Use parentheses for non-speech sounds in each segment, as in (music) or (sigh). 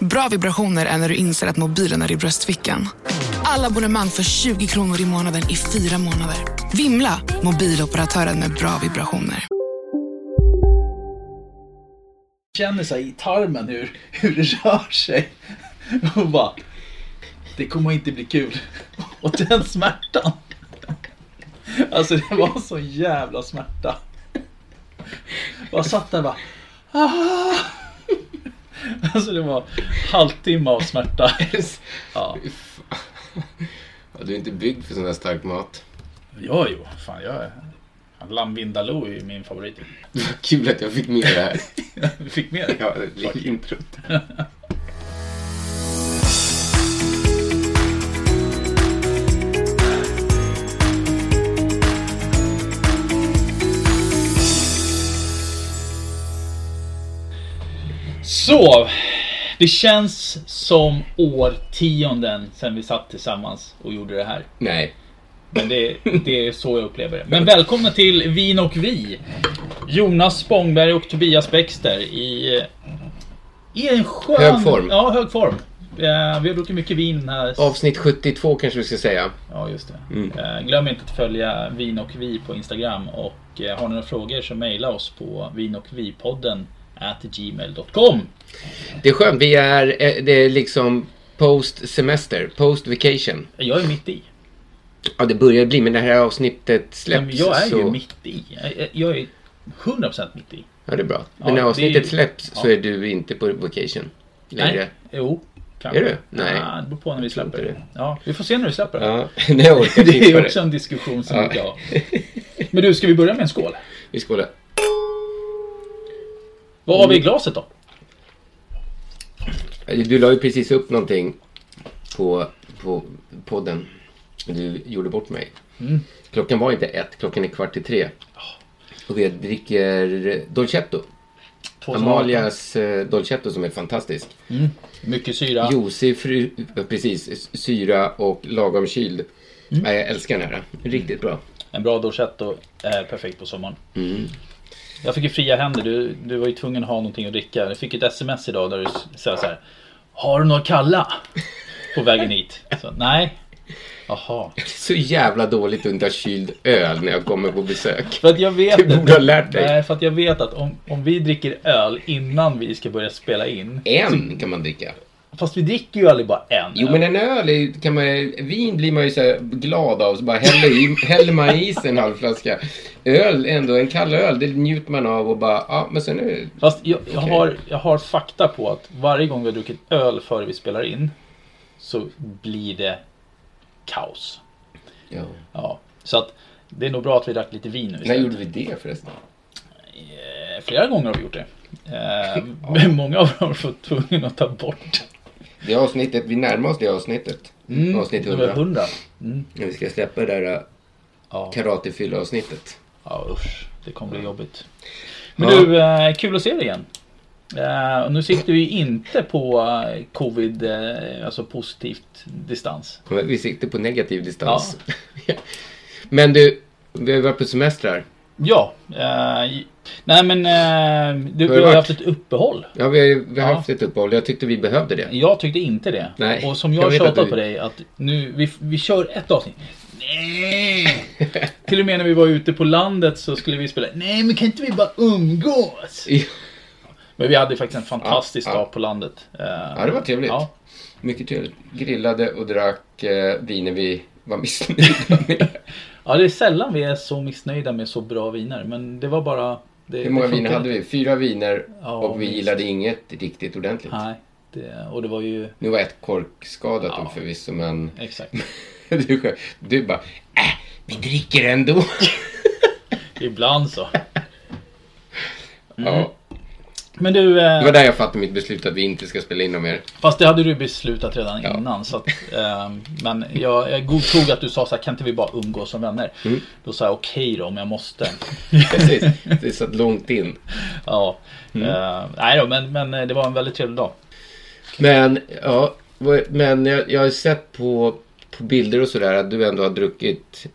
Bra vibrationer är när du inser att mobilen är i bröstfickan. Alla abonnemang för 20 kronor i månaden i fyra månader. Vimla! Mobiloperatören med bra vibrationer. känner så här i tarmen hur, hur det rör sig. Och bara, det kommer inte bli kul. Och den smärtan. Alltså det var så jävla smärta. Jag satt där och bara. Ah. (laughs) Alltså det var halvtimme av smärta. (laughs) Ja, Ja, du är inte byggd för sån där stark mat. ja jo, fan jag är... Lamm Vindaloo är min favorit. Det (laughs) var kul att jag fick med det här. Du fick med det? Ja, det är introt. Så, det känns som årtionden sedan vi satt tillsammans och gjorde det här. Nej. Men det, det är så jag upplever det. Men (laughs) välkomna till Vin och Vi. Jonas Spångberg och Tobias Bäckster i, i en skön... Hög form. Ja, hög form. Eh, Vi har druckit mycket vin här. Avsnitt 72 kanske vi ska säga. Ja, just det. Mm. Eh, Glöm inte att följa Vin och Vi på Instagram. Och eh, har ni några frågor så mejla oss på vinochvipodden at gmail.com. Det är skönt, vi är, eh, det är liksom post semester, post vacation. Jag är mitt i. Ja, det börjar bli, men det här avsnittet släpps Men jag är så... ju mitt i. Jag- är 100% mitt i. Ja, det är bra. Men när är avsnittet ju- släpps så ja. är du inte på vacation längre. Nej, jo. Är du? Nej. Ja, det beror på när vi släpper inte det. Ja, vi får se när vi släpper (laughs) det. Ja, nej, jag orkar Det är också en diskussion som Ja. vi kan ha. Men du, ska vi börja med en skål? Vi skålar. Vad har vi i glaset då? Du la ju precis upp någonting på, på podden. Du gjorde bort mig. Mm. Klockan var inte ett, klockan är kvart i tre. Och vi dricker Dolcetto. Amalias eh, Dolcetto som är fantastisk. Mm. Mycket syra. Juicy, fru, ja, precis, syra och lagom kyld. Mm. Ja, jag älskar den här. Riktigt bra. En bra dolcetto är perfekt på sommaren. Mm. Jag fick ju fria händer. Du, du var ju tvungen att ha någonting att dricka. Jag fick ett sms idag där du sa så här. Har du några kalla? På vägen hit. Så, nej. Jaha. Så jävla dåligt att inte ha kyld öl när jag kommer på besök. För att jag vet Du borde ha lärt dig. Nej, för att jag vet att om, om vi dricker öl innan vi ska börja spela in. En kan man dricka. Fast vi dricker ju aldrig bara en. Jo men en öl är, kan man Vin blir man ju så glad av. Så bara häller, i, häller man i sig en halv flaska. Öl ändå, en kall öl, det njuter man av och bara, ja men sen är det... Fast jag, jag, har, jag har fakta på att varje gång vi har druckit öl före vi spelar in så blir det kaos. Ja. Ja, så att det är nog bra att vi drack lite vin nu När istället. gjorde vi det förresten? Eh, Flera gånger har vi gjort det. Eh, (laughs) men (laughs) många av dem har fått tvungen att ta bort. Det avsnittet, vi närmar oss det avsnittet. Avsnitt Nummer 100. 100. Mm. När vi ska släppa det där äh, Ja. karatefylla-avsnittet. ja, usch. Det kommer bli jobbigt. Men Ja. du, eh, kul att se dig igen. Eh, nu sitter vi inte på eh, covid, alltså positivt distans. Vi siktar på negativ distans. (laughs) men du, vi har varit på semestrar. Ja, eh, nej men eh, du, har det har haft ett uppehåll. Ja, vi har, vi har Ja. haft ett uppehåll. Jag tyckte vi behövde det. Jag tyckte inte det. Nej, och som jag jag tjatat du- på dig att nu, vi, vi kör ett avsnitt. Nej! Till och med när vi var ute på landet så skulle vi spela. Nej men kan inte vi bara umgås? Ja. Men vi hade faktiskt en fantastisk Ja, ja. dag på landet. Eh, Ja, det var trevligt. Ja, Mycket trevligt. Grillade och drack eh, viner vi var missnöjda med. (laughs) ja, det är sällan vi är så missnöjda med så bra viner. Men det var bara... Det, Hur många viner hade vi? Fyra viner Ja, och vi minst. gillade inget riktigt ordentligt. Nej, det, och det var ju... Nu var ett korkskadat Ja. förvisso, men Exakt. (laughs) Du, du bara, äh, vi dricker ändå. (laughs) Ibland så. (laughs) Ja, Men du, det eh, var där jag fattade mitt beslut att vi inte ska spela in dem mer. fast det hade du beslutat redan Ja. innan. Så att, eh, men jag, jag godtog att du sa så här, kan inte vi bara umgås som vänner? Mm. Då sa jag okej då om jag måste. Precis, det satt långt in. (laughs) Ja. Mm. Eh, nej då, men, men eh, det var en väldigt trevlig dag. Men, ja, men jag, jag har sett på, på bilder och sådär att du ändå har druckit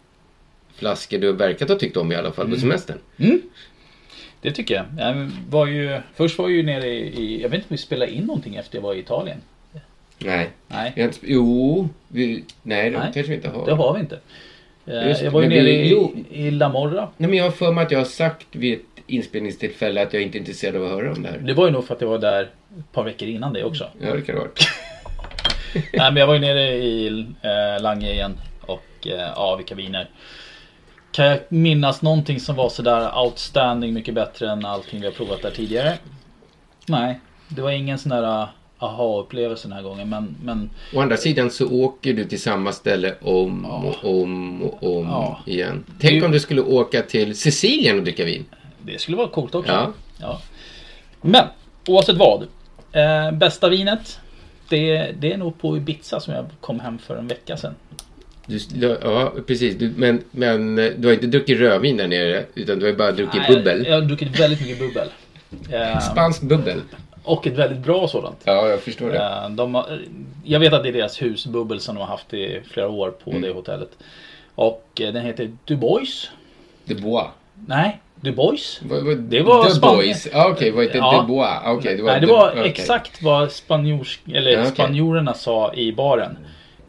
flaskor du verkat ha tyckt om i alla fall på semestern. Det tycker jag. jag var ju, först var jag ju nere i, jag vet inte om vi spelade in någonting efter jag var i Italien. Nej. Nej, inte, jo, vi, nej det Nej. kanske vi inte har. det har vi inte. Eh, Just det, jag var ju men vi- nere i, jo. i La Morra. Nej, men jag har för mig att jag har sagt vid ett inspelningstillfälle att jag inte är intresserad av att höra om det här. Det var ju nog för att jag var där ett par veckor innan det också. Ja, det kan det ha varit. (laughs) Nej men jag var ju nere i eh, Lange igen och eh, ja vilka viner. Kan jag minnas någonting som var sådär outstanding mycket bättre än allting vi har provat där tidigare? Nej, det var ingen sån där uh, aha-upplevelse den här gången men, men Å andra sidan så åker du till samma ställe om och om och om Ja. igen. Tänk Det- om du skulle åka till Sicilien och dricka vin. det skulle vara coolt också. Ja. Ja. Men oavsett vad. Eh, bästa vinet. Det, det är nog på Ibiza som jag kom hem för en vecka sedan. Du, ja, precis. Du, men, men eh, du har inte druckit rödvin där nere utan du har bara druckit Nej, bubbel. Jag har druckit väldigt mycket bubbel. (laughs) Eh, Spanskt bubbel. och ett väldigt bra sådant. Ja, jag förstår det. Eh, De har, jag vet att det är deras husbubbel som de har haft i flera år på Mm. det hotellet. Och den heter Dubois. De Bois. Nej, Dubois. Vad- vad- Det var. Boys. Ah, Okej, var inte Ja. De Bois? Ah, Okej, det var Nej, det var exakt vad spanjors, eller Ja, okej. spanjorerna sa i baren.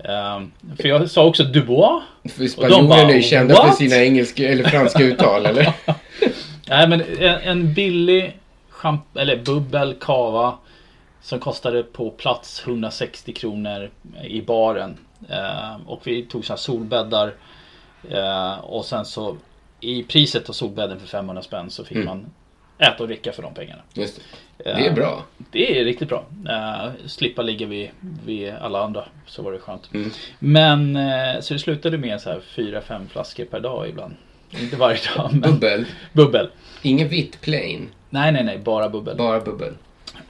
Ehm, för jag sa också Dubois. För spanjorerna är ju kända för sina engelska eller franska uttal, (laughs) eller? Nej men en, en billig champ- eller bubbel kava som kostade på plats 160 kronor i baren. Eh, och vi tog så här solbäddar. Eh, och sen så i priset av solbädden för 500 spänn så fick Mm. man äta och dricka för de pengarna. Just det. Det är bra. Det är riktigt bra. Slippa ligga vid, vid alla andra. Så var det skönt. Mm. Men eh, så det slutade med så här 4-5 flaskor per dag ibland. Inte varje dag men Bubbel. bubbel. Ingen vitt plain. Nej, nej, nej, bara bubbel. Bara bubbel.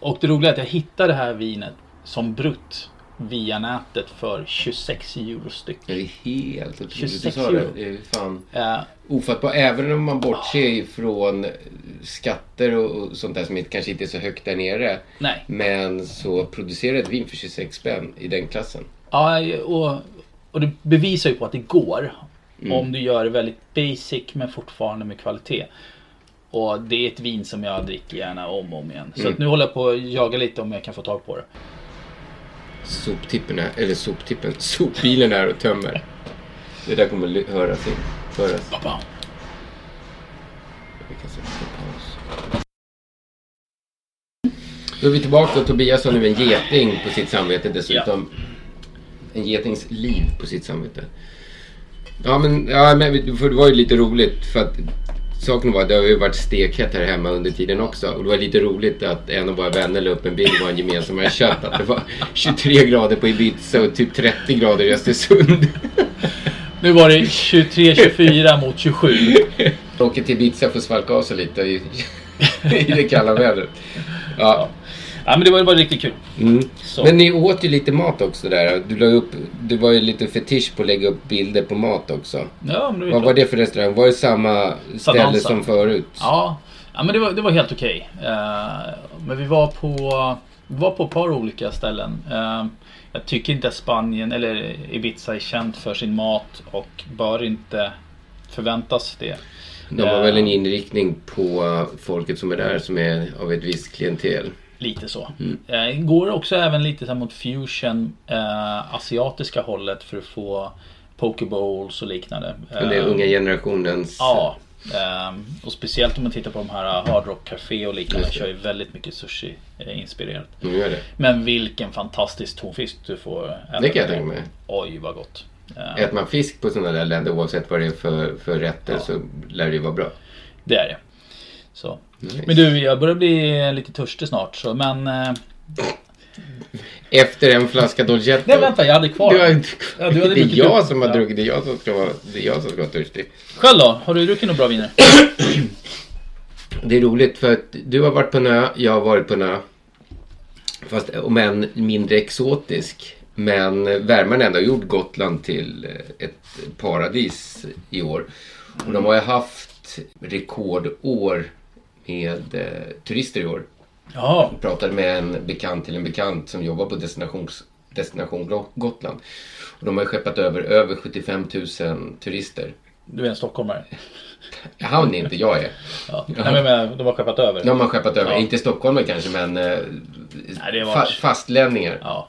Och det roliga är att jag hittade det här vinet som brutt via nätet för 26 euro styck. Det är helt otroligt. Du 26 sa det. euro. Det är fan ofattbart. Även om man bortser ifrån skatter och och sånt där som inte- kanske inte är så högt där nere. nej. Men så producerar ett vin för 26 spänn i den klassen. Ja, och, och det bevisar ju på att det går. Mm. Om du gör det väldigt basic men fortfarande med kvalitet. Och det är ett vin som jag dricker gärna om och om igen. Så Mm. nu håller jag på att jaga lite om jag kan få tag på det. Soptippen är, eller soptippen, sopbilen är och tömmer. Det där kommer höras in. Höras. Pappa. Vi kan sätta på paus. Då är vi tillbaka och Tobias har nu en geting på sitt samvete dessutom. En getings liv på sitt samvete. Ja men, ja, men för det var ju lite roligt för att saken var att det har ju varit stekhett här hemma under tiden också. Och det var lite roligt att en av våra vänner la upp en bild på en gemensamma kött. Att det var (laughs) 23 grader på Ibiza och typ 30 grader i Östersund. (laughs) Nu var det 23-24 mot 27. Åker till Ibiza för att svalka av sig lite i, (laughs) i det kalla vädret. Ja. Ja men det var ju bara riktigt kul. Mm. Men ni åt ju lite mat också där. Du la upp, det var ju lite fetisch på att lägga upp bilder på mat också. Ja, men det var Vad klart. var det för restaurang? Var det samma ställe Sadanza. som förut? Ja, ja men det var, det var helt okej. Eh, men vi var på vi var på ett par olika ställen. Eh, jag tycker inte att Spanien eller Ibiza är känt för sin mat och bör inte förväntas det. De har Eh, väl en inriktning på folket som är där som är av ett visst klientel. Lite så. Mm. Eh, går också även lite så här mot fusion, eh, asiatiska hållet för att få pokebowls och liknande. Men det är Eh, unga generationens... Ja. ehm, och speciellt om man tittar på de här Hard Rock Café och liknande. Kör ju väldigt mycket sushi eh, inspirerat. Nu gör det. Men vilken fantastisk tonfisk du får äta. Det kan jag tänka mig. Oj vad gott. Eh, Äter man fisk på sådana där länder oavsett vad det är för, för rätter så lär det ju vara bra. det är det. Så. Nice. Men du, jag börjar bli lite törstig snart. Så, men eh, Efter en flaska Dolcetto. Nej vänta, jag hade kvar Du har inte Ja, du hade det är jag upp. som har Ja. druckit. Det är jag som ska vara, det är jag som ska vara törstig. Själv då? Har du druckit några bra viner? Det är roligt för att du har varit på en ö, jag har varit på en ö. Fast om än mindre exotisk. Men värmen har ändå gjort Gotland till eh, ett paradis i år. Och de har ju haft rekordår med eh, turister i år. Ja. Jag pratade med en bekant till en bekant som jobbar på destinations, Destination Gotland. Och de har skeppat över över 75 000 turister. Du är en stockholmare. (laughs) Han är inte, jag är. Ja. Nej, men, men de har skeppat över. De har skeppat över, Ja. inte stockholmare kanske men eh, Nej, fa- fastlänningar. Ja.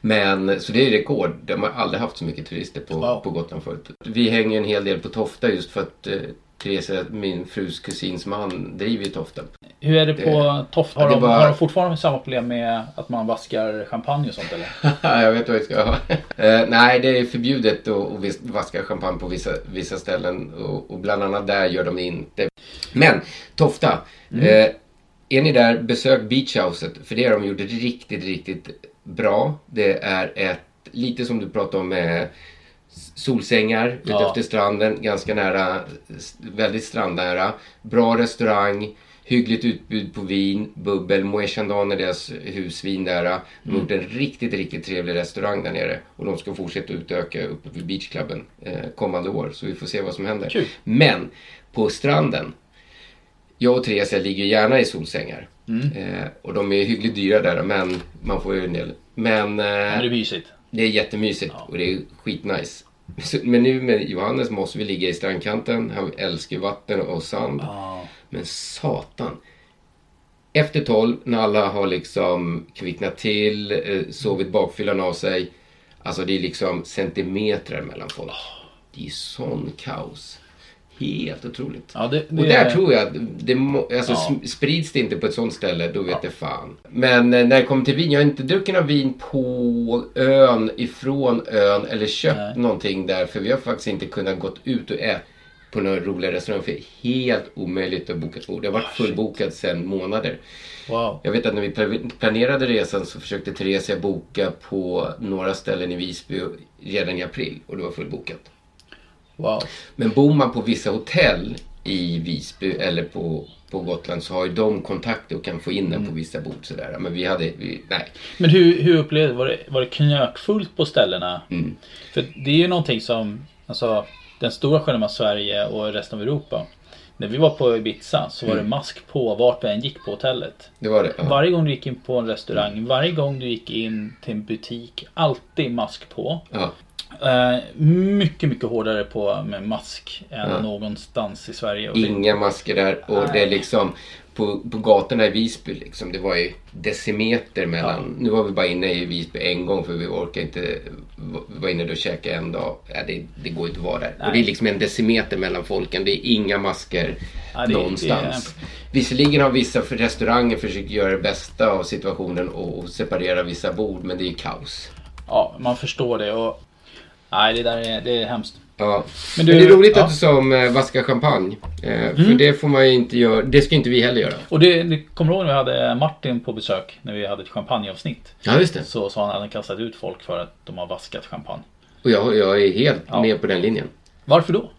Men så det är rekord. De har aldrig haft så mycket turister på, Wow. på Gotland förut. Vi hänger en hel del på Tofta just för att eh, Therese, min frus kusins man, driver ju Tofta. Hur är det på Det- Tofta? Har, de, var- har de fortfarande samma problem med att man vaskar champagne och sånt eller? (laughs) jag vet vad jag ska ha. (laughs) Eh, nej, det är förbjudet att, vaska champagne på vissa, vissa ställen. Och, och bland annat där gör de det inte. Men, Tofta. Eh, är ni där, besök beachhouset. För det har de gjort riktigt, riktigt bra. Det är ett, lite som du pratade om med solsängar Ja. efter stranden. Ganska nära, väldigt strandnära. Bra restaurang. Hyggligt utbud på vin, bubbel. Moët Chandon är deras husvin där. De har gjort en riktigt, riktigt trevlig restaurang där nere. Och de ska fortsätta utöka uppe vid beachklubben eh, kommande år. Så vi får se vad som händer. Kul. Men på stranden. Jag och Therese ligger gärna i solsängar. Eh, och de är hyggligt dyra där men man får ju en del. Men, eh, Men det är mysigt. det är jättemysigt och det är skitnice. (laughs) Men nu med Johannes måste vi ligga i strandkanten. Han älskar vatten och sand. Men satan. Efter tolv, när alla har liksom kvicknat till, eh, sovit bakfyllan av sig. Alltså det är liksom centimeter mellan folk. Det är sån kaos. Helt otroligt. Ja, det, det Och där tror jag det alltså, Ja. sprids det inte på ett sånt ställe, då vet det fan. Men eh, när det kommer till vin, jag har inte druckit någon vin på ön, ifrån ön eller köpt Nej. någonting där. För vi har faktiskt inte kunnat gått ut och äta på några roliga restauranger. För det är helt omöjligt att boka ett bord. Det har varit fullbokat sedan månader. Wow. Jag vet att när vi pla- planerade resan så försökte Theresia boka på några ställen i Visby redan i april och det var fullbokat. Wow. Men bor man på vissa hotell i Visby eller på, på Gotland så har ju de kontakter och kan få in en på vissa bord sådär. Men vi hade, vi, nej. Men hur, hur upplevde du? Var det, var det knökfullt på ställena? Mm. För det är ju någonting som, alltså den stora skillnaden mellan Sverige och resten av Europa. När vi var på Ibiza så var det mask på vart vi än gick på hotellet. Det var det. Ja. Varje gång du gick in på en restaurang, varje gång du gick in till en butik, alltid mask på. Ja. Eh, mycket, mycket hårdare på med mask än Ja. någonstans i Sverige. Och det- Inga masker där och det är liksom på, på gatorna i Visby liksom, det var ju decimeter mellan. Nu var vi bara inne i Visby en gång för vi orkade inte, vi var inne och käka en dag. Ja, det, det går inte att vara där. Och det är liksom en decimeter mellan folken. Det är inga masker Ja, det- någonstans. Visserligen har vissa för restauranger försökt göra det bästa av situationen och, och separera vissa bord men det är ju kaos. Ja, man förstår det. Och, nej, det där är, det är hemskt. Ja. Men Men, du- det är roligt ja. att du sa om eh, vaska champagne. Eh, För Mm. det får man ju inte göra. Det ska inte vi heller göra. Och det, det kommer du ihåg när vi hade Martin på besök när vi hade ett champagneavsnitt? Ja, just det. Så sa han att han kastat ut folk för att de har vaskat champagne. Och jag, jag är helt Ja. med på den linjen. Varför då?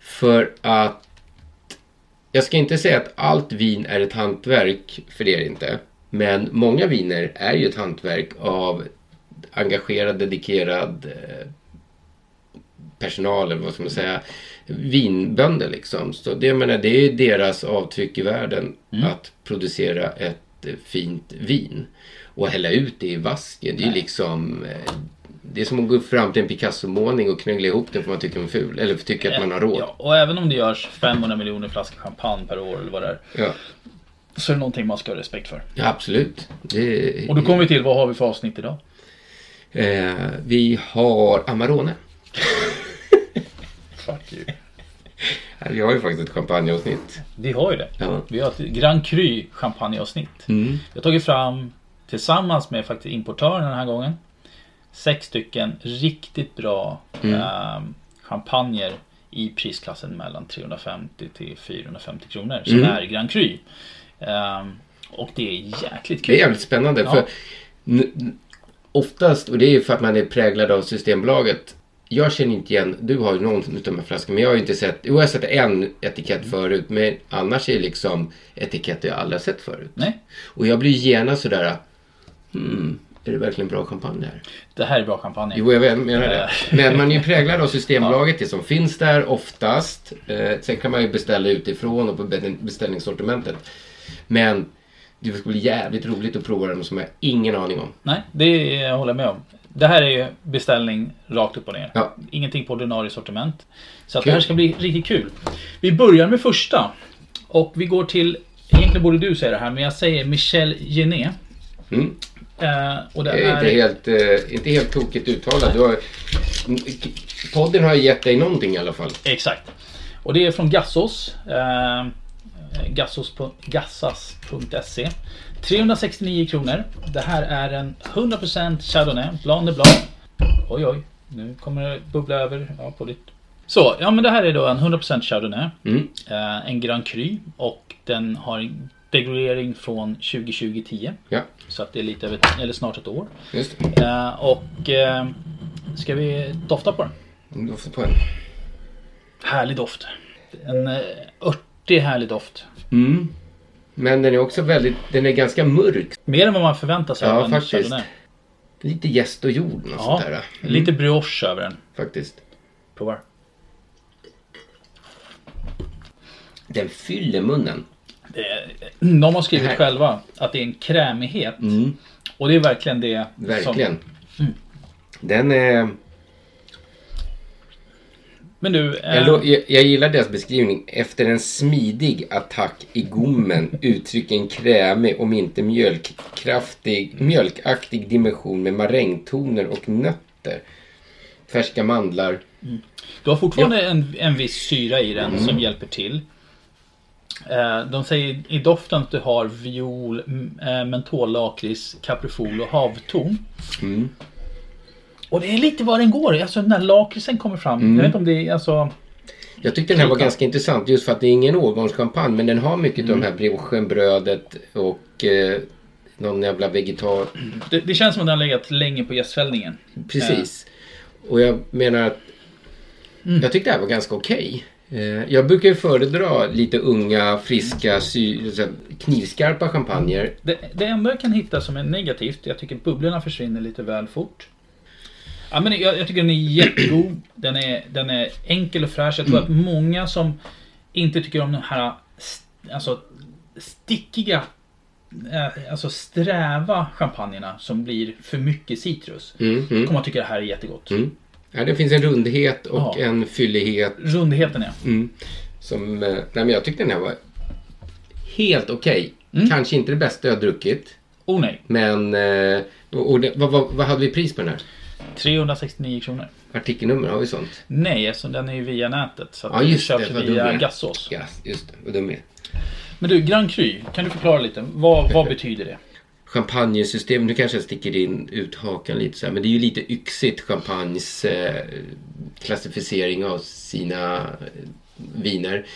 För att jag ska inte säga att allt vin är ett hantverk, för det är det inte. Men många viner är ju ett hantverk av engagerad, dedikerad eh, personal, eller vad ska man säga, vinbönder liksom. Så det, jag menar, det är deras avtryck i världen att producera ett eh, fint vin. Och hälla ut det i vasken, det är ju liksom eh, det är som att gå fram till en Picasso-målning och knöggla ihop den för man tycker den är ful. Eller för tycker att man har råd. Ja, och även om det görs 500 miljoner flaskor champagne per år eller vad det är. Ja, Så är det någonting man ska ha respekt för. ja absolut. Det, Och då kommer vi till, vad har vi för avsnitt idag? eh, vi har Amarone. Fuck you. (laughs) Vi har ju faktiskt ett champagneavsnitt. Vi har ju det. Ja. Vi har ett Grand Cru champagneavsnitt. Mm. Jag har tagit fram, tillsammans med faktiskt importören den här gången, sex stycken riktigt bra Mm. ehm, champagner i prisklassen mellan 350 till 450 kronor som Mm. är Grand Cru. Ehm, och det är jäkligt kul. Det är jävligt spännande. Ja. För oftast, och det är ju för att man är präglad av Systembolaget. Jag känner inte igen, du har ju någon av de här flaskorna, men jag har ju inte sett, jo jag har sett en etikett förut, men annars är det liksom etiketter jag aldrig har sett förut. Nej. Och jag blir genast sådär, hmm, är det verkligen bra champagne det här? Det här är bra champagne. Jo, jag menar det. (laughs) Men man är ju präglad av Systembolaget, det som finns där oftast. Eh, sen kan man ju beställa utifrån och på be- beställningssortimentet. Men det skulle bli jävligt roligt att prova den som jag har ingen aning om. Nej, det håller jag med om. Det här är ju beställning rakt upp och ner. Ja. Ingenting på ordinarie sortiment. Så att det här ska bli riktigt kul. Vi börjar med första. Och vi går till, egentligen borde du säga det här, men jag säger Michel Gené. Mm. Eh, och det är är, inte helt, eh, inte helt tokigt uttalat. Du har, podden har gett dig någonting i alla fall. Exakt. Och det är från Gassos. Eh, Gassos på gassas.se. 369 kronor. Det här är en 100% Chardonnay, Blanc de Blanc. Oj oj, nu kommer det bubbla över ja, på ditt. Så, ja men det här är då en 100% Chardonnay. Mm. Eh, en Grand Cru och den har en degradering från 2020-10. Ja, Så att det är lite över, eller snart ett år. just det. Eh, och eh, ska vi dofta på den? Dofta på en. Härlig doft. En eh, örtig härlig doft. Mm. Men den är också väldigt, den är ganska mörk. Mer än vad man förväntar sig Ja, av en faktiskt. Chardonnay. Lite gäst och jord Ja, sånt där. Mm, lite brioche över den. Faktiskt. Provar. Den fyller munnen. Är, de har skrivit själva att det är en krämighet. Mm. Och det är verkligen det. Verkligen. Som, Den är... men du, Jag, lo- jag, jag gillar deras beskrivning. Efter en smidig attack i gommen uttrycker en krämig, om inte mjölkkraftig, mjölkaktig dimension med marängtoner och nötter. Färska mandlar. du har fortfarande en, en viss syra i den Mm. som hjälper till. Eh, de säger i doften att du har viol, eh, mentol, lakrits, kaprifol och havtorn. Mm. Och det är lite var den går. Alltså när lakritsen kommer fram. Mm. Jag vet inte om det är alltså... Jag tyckte den här var ganska intressant just för att det är ingen årgångschampagne men den har mycket av Mm. de här briochen, brödet och eh, någon jävla vegetar... Det, det känns som att den har legat länge på gästfällningen. Precis. Och jag menar att Mm. jag tyckte det här var ganska okej. Eh, Jag brukar ju föredra lite unga, friska, sy- knivskarpa champagner. Det, det enda jag kan hitta som är negativt, jag tycker bubblorna försvinner lite väl fort. Ja, men jag, jag tycker den är jättegod. Den är, den är enkel och fräsch. Jag tror att många som inte tycker om de här alltså, stickiga, eh, alltså sträva champagnerna som blir för mycket citrus. Mm, mm, kommer att tycka det här är jättegott. mm. Ja, det finns en rundhet och Ja. en fyllighet. Rundheten är. Mm, som, eh, nej, men jag tyckte den här var helt okej. Mm. Kanske inte det bästa jag druckit. Oh nej. Men eh, och, och det, vad, vad, vad hade vi pris på den här? 369 kronor. Artikelnummer, har vi sånt? Nej, eftersom den är ju via nätet. Så Ja, just det, köper vad dum via. Gassos. Ja, just det. Vad dum jag. Men du, Grand Cru. Kan du förklara lite? Vad, vad betyder det? champagnesystem, nu kanske jag sticker in ut hakan lite så här, men det är ju lite yxigt champagnes eh, klassificering av sina eh, viner.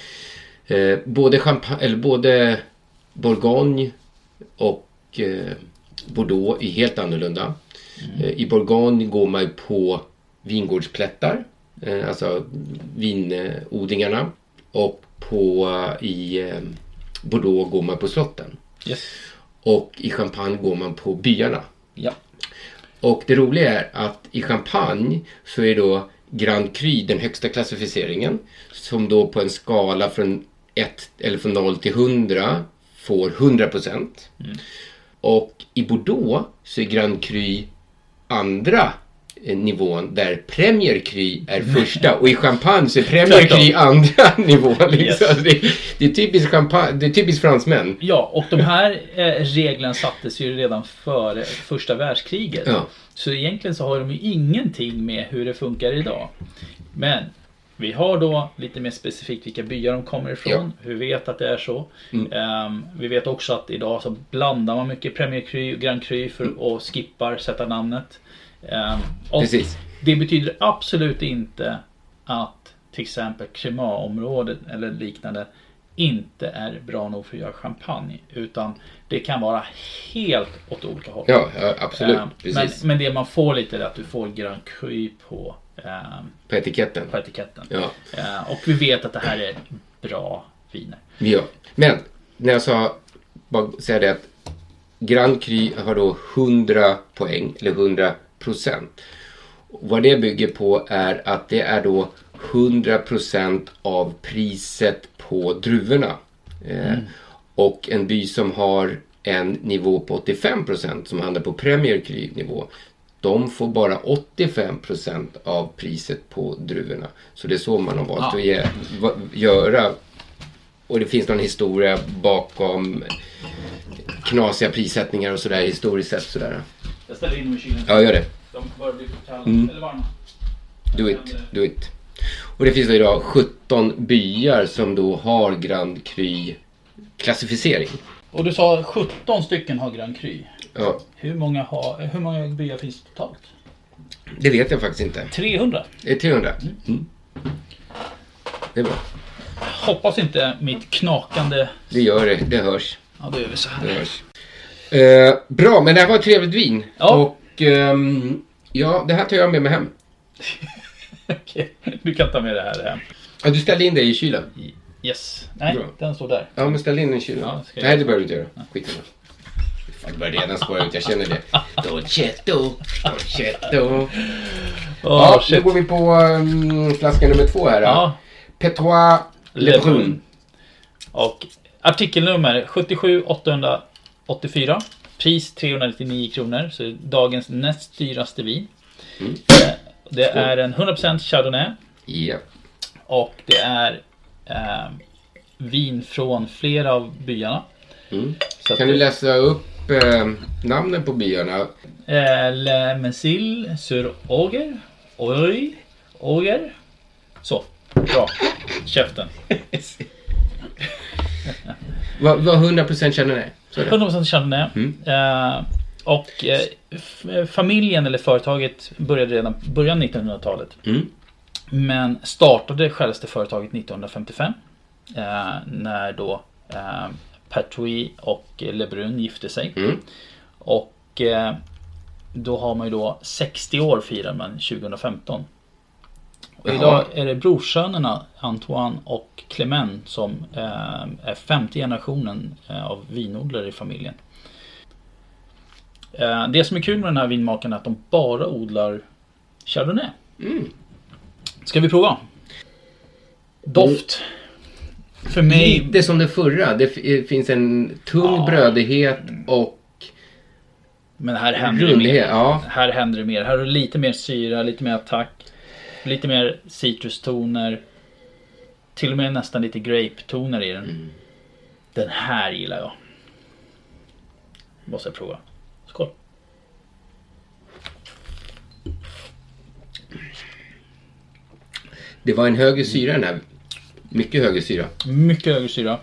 Eh, både, champagne, eller både Bourgogne och eh, Bordeaux är helt annorlunda. Eh, I Bourgogne går man på vingårdsplättar, eh, alltså vinodlingarna. Och på, eh, i Bordeaux går man på slotten. Yes. Och i Champagne går man på byarna. Ja. Och det roliga är att i Champagne så är då Grand Cru den högsta klassificeringen. Som då på en skala från, 1, eller från 0 till 100 får 100 procent. Och i Bordeaux så är Grand Cru andra eh, nivån där Premier Cru är första och i Champagne så är Premier. Cru andra (laughs) nivån. Liksom. Yes. Det, det, är typiskt champagne, det är typiskt fransmän. Ja, och de här eh, reglerna sattes ju redan före första världskriget. Ja. Så egentligen så har de ju ingenting med hur det funkar idag. Men vi har då lite mer specifikt vilka byar de kommer ifrån. Vi vet att det är så. Mm. Ehm, vi vet också att idag så blandar man mycket Premier Cru och Grand Cru för att skippar sätta namnet. Ehm, och Precis. det betyder absolut inte att till exempel Cremant-området eller liknande inte är bra nog för att göra champagne. Utan det kan vara helt åt olika håll. Ja, ja absolut. Eh, men, men det man får lite är att du får Grand Cru på, På etiketten. på etiketten. Ja. Eh, och vi vet att det här är bra viner. Ja. Men när jag sa, bara säga det att Grand Cru har då 100 poäng, eller 100 procent. Vad det bygger på är att det är då 100 procent av priset på druvorna. Eh, Och en by som har en nivå på 85 procent som handlar på Premier Cru nivå. De får bara 85 procent av priset på druvorna. Så det är så man har valt Ja. att ge, va, göra. Och det finns någon historia bakom knasiga prissättningar och sådär historiskt sett. Sådär. Jag ställer in dem i kylen. Ja, gör det. De börjar bli för kalla Mm. eller varma. Do it, do it. Och det finns då idag 17 byar som då har Grand Cru klassificering. Och du sa 17 stycken har Grand Cru. Ja, Hur många, har, hur många byar finns det totalt? det vet jag faktiskt inte. 300. Det är 300. Mm. Det är bra. Hoppas inte mitt knakande... Det gör det. Det hörs. Ja, då gör vi så Det här. hörs. Eh, bra, men det här var ett trevligt vin. Ja. Och ehm, ja, det här tar jag med mig hem. (laughs) Okej, du kan ta med det här hem. Ja, du ställde in det i kylen? Yes. Nej, Bra. den står där. Ja, men ställ in den i kylen. Ja, ska jag Nej, det behöver du inte göra. Skit i det. Fan, det börjar redan spåra ut, jag känner det. (laughs) Dolcetto, dolcetto. Ja, Åh, nu shit. går vi på um, flaska nummer två här. Då. Ja, Petrois Le Brun. och artikelnummer 77 884. Pris 399 kronor. Så det är dagens näst dyraste vin. Mm. Eh, Det är en 100% Chardonnay. Ja. Och det är eh, vin från flera av byarna. Mm. Kan du läsa upp eh, namnen på byarna? Eh, Le Messil sur Auger. Oj. Auger. Så. Bra. Käften. (laughs) Vad vad 100% känner ni? Så är det. 100% Chardonnay. Mm. Eh, och eh, familjen eller företaget började redan början 1900-talet. Mm. Men startade självaste företaget 1955. Eh, när då eh, Patry och Lebrun gifte sig. Mm. Och eh, då har man ju då 60 år firar man 2015. Och Jaha. idag är det brorsönerna Antoine och Clement som eh, är femte generationen eh, av vinodlare i familjen. Eh, det som är kul med den här vinmakaren är att de bara odlar Chardonnay. Mm. Ska vi prova? Doft. För mig... Lite som det förra. Det f- finns en tung Ja. brödighet och Men här händer det rundlighet. mer. Ja. Här händer det mer. Här har du lite mer syra, lite mer attack. Lite mer citrustoner. Till och med nästan lite grape-toner i den. Mm. Den här gillar jag. Måste jag prova. Skål. Det var en högre syra den här. Mycket högre syra. Mycket högre syra.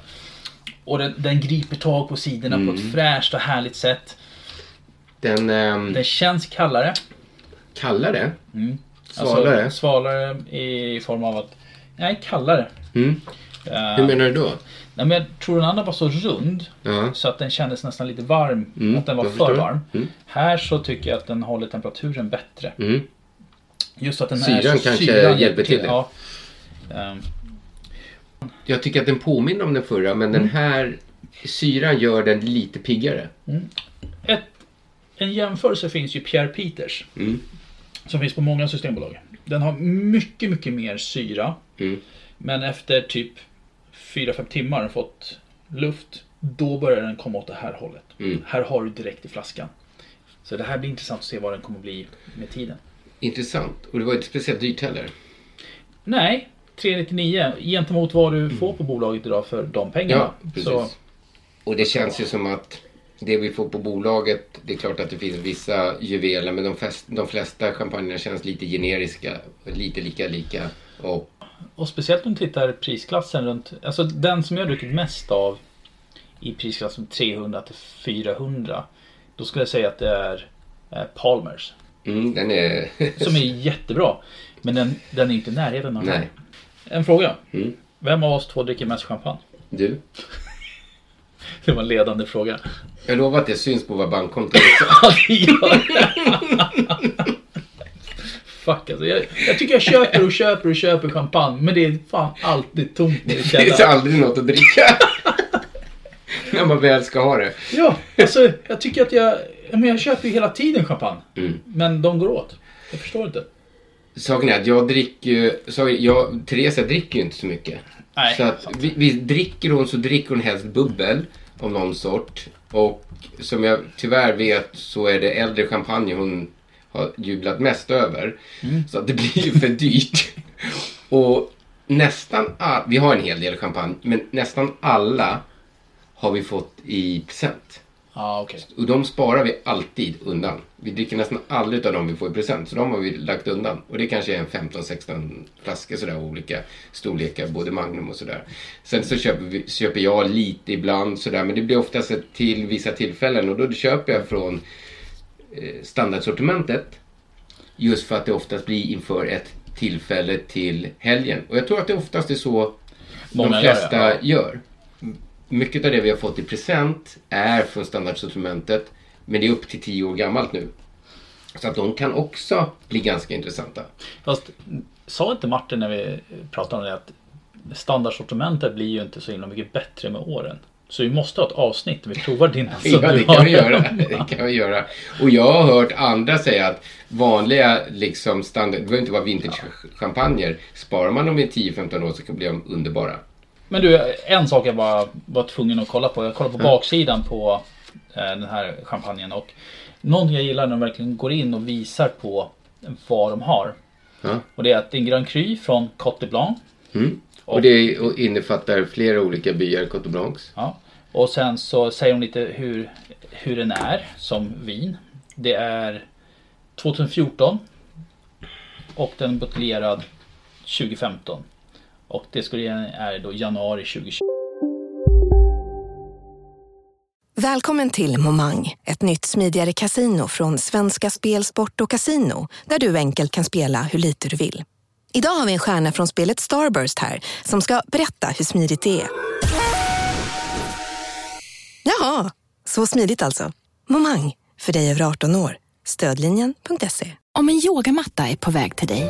Och den, den griper tag på sidorna på Mm. ett fräscht och härligt sätt. Den ehm, Den känns kallare. kallare. Mm. Svalare. Alltså, svalare i form av att... Nej, kallare. Mm. Eh, Hur menar du då? Nej, men jag tror den andra var så rund Ja. så att den kändes nästan lite varm. Mm, att den var för varm. Mm. Här så tycker jag att den håller temperaturen bättre. Mm. Just att den Syran är kanske syran hjälper till det. Ja. Ehm, Jag tycker att den påminner om den förra men Mm. den här syran gör den lite piggare. ett, en jämförelse finns ju Pierre Peters. Mm. Som finns på många systembolag. Den har mycket, mycket mer syra. Mm. Men efter typ 4-5 timmar har den fått luft. Då börjar den komma åt det här hållet. Mm. Här har du direkt i flaskan. Så det här blir intressant att se vad den kommer bli med tiden. Intressant. Och det var inte speciellt dyrt heller. Nej, 399 gentemot vad du får på bolaget idag för de pengarna. Mm. Ja, precis. Så, Och det känns ju som att det vi får på bolaget, det är klart att det finns vissa juveler men de, fest, de flesta champagnerna känns lite generiska. Lite lika lika. Och och speciellt om du tittar prisklassen runt, alltså den som jag druckit mest av i prisklassen 300 till 400. Då skulle jag säga att det är eh, Palmers. Mm, den är... Som är jättebra. Men den, den är inte i närheten av här. Nej. En fråga. Mm. Vem av oss två dricker mest champagne? Du? (laughs) Det var en ledande fråga. Jag lovar att det syns på våra bankkonton också. (laughs) Ja, det gör det. Fuck alltså. Jag, jag tycker jag köper och köper och köper champagne. Men det är fan alltid tomt i Det finns källaren. aldrig något att dricka. (laughs) När man väl ska ha det. Ja, alltså jag tycker att jag... Men jag köper ju hela tiden champagne. Mm. Men de går åt. Jag förstår inte. Saken är att jag dricker ju... Jag, Therese dricker ju inte så mycket. Nej. Så att vi, vi dricker hon så dricker hon helst bubbel av någon sort. Och som jag tyvärr vet så är det äldre champagne hon har jublat mest över. Så att det blir ju för dyrt. Och nästan all, Vi har en hel del champagne, men nästan alla har vi fått i present. Ja, okej. Och de sparar vi alltid undan. Vi dricker nästan aldrig av dem vi får i present. Så de har vi lagt undan. Och det kanske är en 15-16 flaskor sådär olika storlekar, både Magnum och sådär. Sen så köper, vi, köper jag lite ibland sådär. Men det blir oftast till vissa tillfällen. Och då köper jag från eh, standardsortimentet. Just för att det oftast blir inför ett tillfälle till helgen. Och jag tror att det oftast är så Många de gör flesta ja. gör. Mycket av det vi har fått i present är från standardsortimentet. Men det är upp till 10 år gammalt nu. Så att de kan också bli ganska intressanta. Fast sa inte Martin när vi pratade om det att standardsortimentet blir ju inte så himla mycket bättre med åren. Så vi måste ha ett avsnitt där vi provar dina (laughs) Ja, det kan vi göra. (laughs) Det kan vi göra. Och jag har hört andra säga att vanliga liksom standard, det behöver inte vara vintage-champagner. Sparar man dem i 10-15 år så kan bli de underbara. Men du, en sak jag bara var tvungen att kolla på. Jag kollade på baksidan på eh, den här champagnen och någonting jag gillar när de verkligen går in och visar på vad de har. Ja. Och det är att det är en Grand Cru från Cote Blanc. Mm. Och det innefattar flera olika byar, Cote Blancs. Ja. Och sen så säger de lite hur, hur den är som vin. Det är 2014 och den buteljerad 2015. Och det skulle är då januari 2020. Välkommen till Momang, ett nytt smidigare casino från Svenska Spel, Sport och Casino där du enkelt kan spela hur lite du vill. Idag har vi en stjärna från spelet Starburst här som ska berätta hur smidigt det är. Jaha, så smidigt alltså. Momang, för dig över 18 år. Stödlinjen.se. Om en yogamatta är på väg till dig,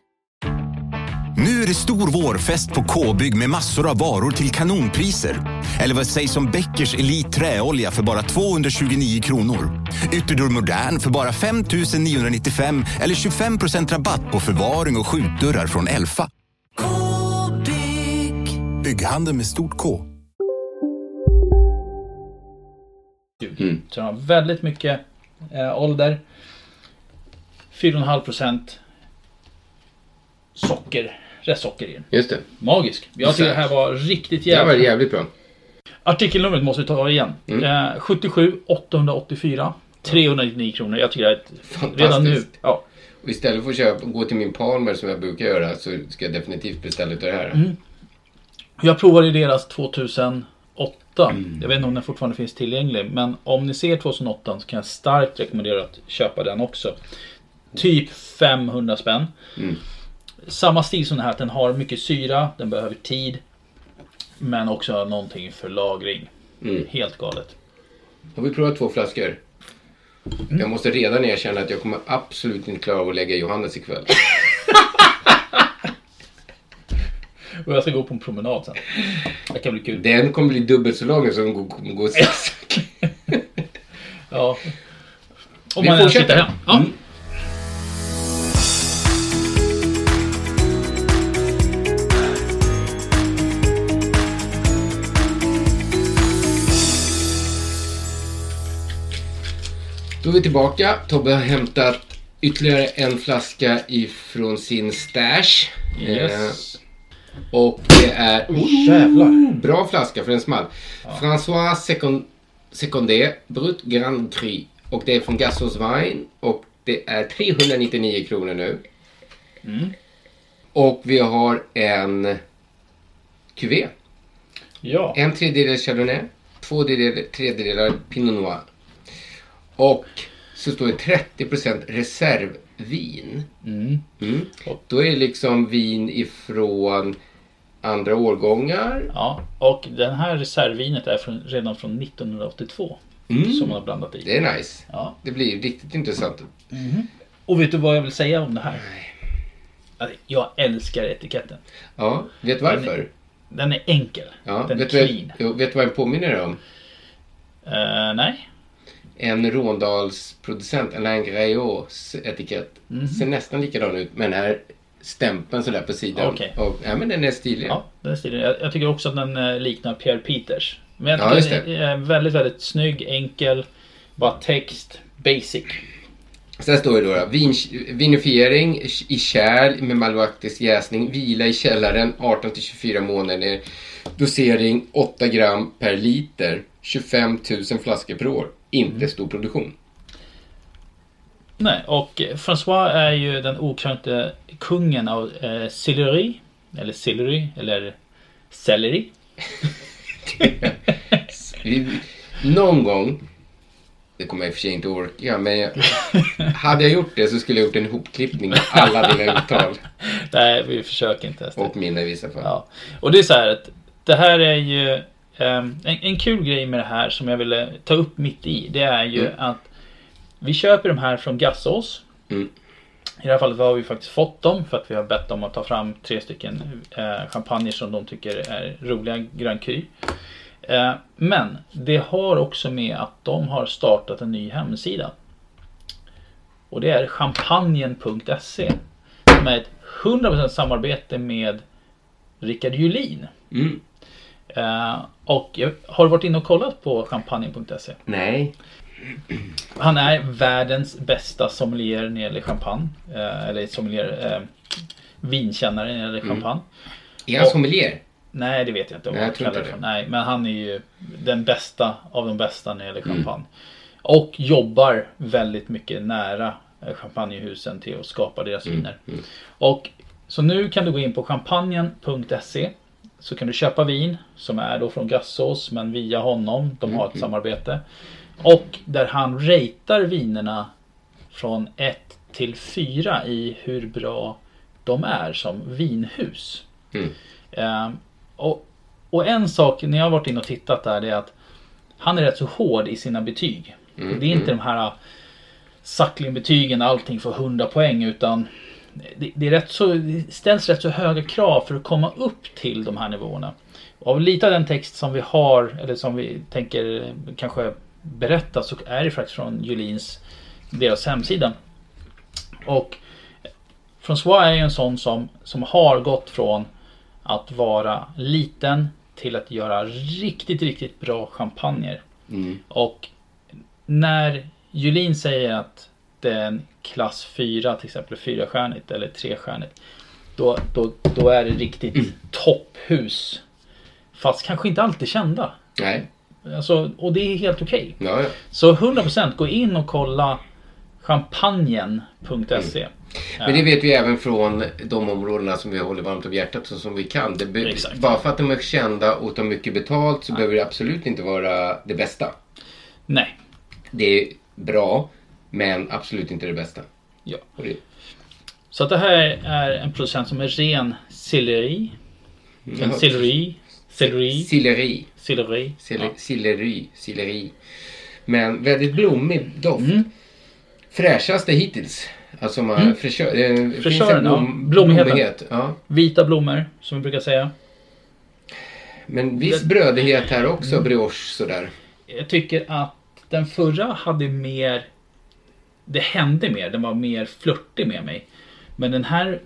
Nu är det stor vårfest på K-bygg med massor av varor till kanonpriser. Eller vad sägs om Bäckers Elite Träolja för bara 229 kronor? Ytterdörr Modern för bara 5 995 eller 25% rabatt på förvaring och skjutdörrar från Elfa. K-bygg. Bygghandeln med stort K. Så den har väldigt mycket eh, ålder. 4,5 procent socker, restsocker i den. Just det. Magisk. Jag tycker det här var riktigt Det här var jävligt. jävligt bra. Artikelnumret måste vi ta igen. Mm. Eh, 77 884 399 kronor. Jag tycker det är ett, redan nu. Ja. Och istället för att köpa, gå till min Palmer som jag brukar göra så ska jag definitivt beställa utav det här. Mm. Jag provade deras 2008. Mm. Jag vet inte om den fortfarande finns tillgänglig. Men om ni ser 2008 så kan jag starkt rekommendera att köpa den också. Typ 500 spänn. Mm. Samma stil som den här. att Den har mycket syra. Den behöver tid. Men också någonting för lagring. Mm. Helt galet. Har vi provat två flaskor? Jag måste redan erkänna att jag kommer absolut inte klara av att lägga Johannes ikväll. (laughs) Och jag ska gå på en promenad sen. Det kan bli kul. Den kommer bli dubbelt så lång som den kommer gå sist. (laughs) Ja. Om Vi man ens sitter hem. Ja. Mm. Då är vi tillbaka. Tobbe har hämtat ytterligare en flaska ifrån sin stash. Yes. Eh, och det är... Jävlar. Bra flaska för en small. François Second... Secondé Brut Grand Cru. Och det är från Gassos Wine. Och det är 399 kronor nu. Mm. Och vi har en cuvée. Ja. En tredjedel Chardonnay. Två tredjedelar Pinot Noir. Och så står det 30% reservvin. Mm. Mm. Då är det liksom vin ifrån andra årgångar. Ja, och den här reservvinet är från, redan från 1982. Mm. Som man har blandat i. Det är nice. Ja. Det blir riktigt intressant. Och vet du vad jag vill säga om det här? Alltså, Jag älskar etiketten. Ja, vet du varför? Den är, den är enkel. Ja, den är vet, du, clean. jo, vet du vad den påminner om? Eh, nej. En Råndalsproducent, Alain Greauts etikett. Mhm. Ser nästan likadan ut med den här stämpeln sådär på sidan. Okej. Och, ja, men den är stilig. Ja, den är stilig. Jag, jag tycker också att den eh, liknar Pierre Peters. Men jag Ja, tycker just den är väldigt, väldigt snygg, enkel. Bara text, basic. Sen står det då, då vin, vinifiering i kärl med malolaktisk jäsning, vila i källaren 18 till 24 månader, dosering 8 gram per liter, 25 000 flaskor per år. Inte Mm. stor produktion. Nej, och François är ju den okränkte kungen av eh, selleri. Eller selleri, eller. Vi, (laughs) någon gång, det kommer jag i och för sig inte orka, men jag, hade jag gjort det så skulle jag gjort en hopklippning av alla dina uttal. (laughs) Nej, vi försöker inte ens. Och mina i vissa fall. Ja. Och det är så här att det här är ju en, en kul grej med det här som jag ville ta upp mitt i. Det är ju Mm. att vi köper de här från Gassos. Mm. I det här fallet har vi faktiskt fått dem för att vi har bett dem att ta fram tre stycken eh, champagner som de tycker är roliga Grand Cru. Eh, men det har också med att de har startat en ny hemsida. Och det är champagnen.se. Som är ett 100% samarbete med Rickard Julin. Mm. Eh, och har varit inne och kollat på champagnen.se. Nej. Han är världens bästa sommelier när det gäller champagne. Eh, eller sommelier, eh, vinkännare när det gäller Mm. champagne. Är han Och- sommelier? Nej, det vet jag inte om Nej, jag tror kallar inte det. Nej, men han är ju den bästa av de bästa när det gäller Mm. champagne. Och jobbar väldigt mycket nära eh, champagnehusen till att skapa deras Mm. viner. Och så nu kan du gå in på champagnen.se så kan du köpa vin som är då från Gassos men via honom. De har ett Mm. samarbete. Och där han ratear vinerna från 1 till 4 i hur bra de är som vinhus. Mm. Ehm, och, och en sak när jag har varit inne och tittat där det är att han är rätt så hård i sina betyg. Mm, Det är inte mm. de här Suckling-betygen allting får 100 poäng utan det, det, är rätt så, det ställs rätt så höga krav för att komma upp till de här nivåerna. Av lite av den text som vi har eller som vi tänker kanske berätta så är det faktiskt från Julins deras hemsida. Och François är ju en sån som, som har gått från att vara liten till att göra riktigt, riktigt bra champagner. Mm. Och när Julin säger att en klass 4, till exempel fyrastjärnigt eller trestjärnigt. Då, då, då är det riktigt Mm. topphus. Fast kanske inte alltid kända. Nej. Alltså, och det är helt okej. Ja, ja. Så 100% gå in och kolla champagnen.se. Men det vet vi även från de områdena som vi håller varmt om hjärtat och som vi kan. Bara för att de är kända och tar mycket betalt så behöver det absolut inte vara det bästa. Nej. Det är bra, men absolut inte det bästa. Ja. Det, Så att det här är en producent som är ren selleri. En Ja. selleri. Selleri. Selleri. Ja. Silleri. Silleri. Men väldigt blommig doft. Mm. Fräschaste hittills. Alltså man, Mm. fräschör, det en Fräschören, ja. blom, Blommigheten. blommighet. Ja. Vita blommor, som vi brukar säga. Men viss brödighet här också, brioche sådär. Jag tycker att den förra hade mer... Det hände mer, den var mer flörtig med mig. Men den här...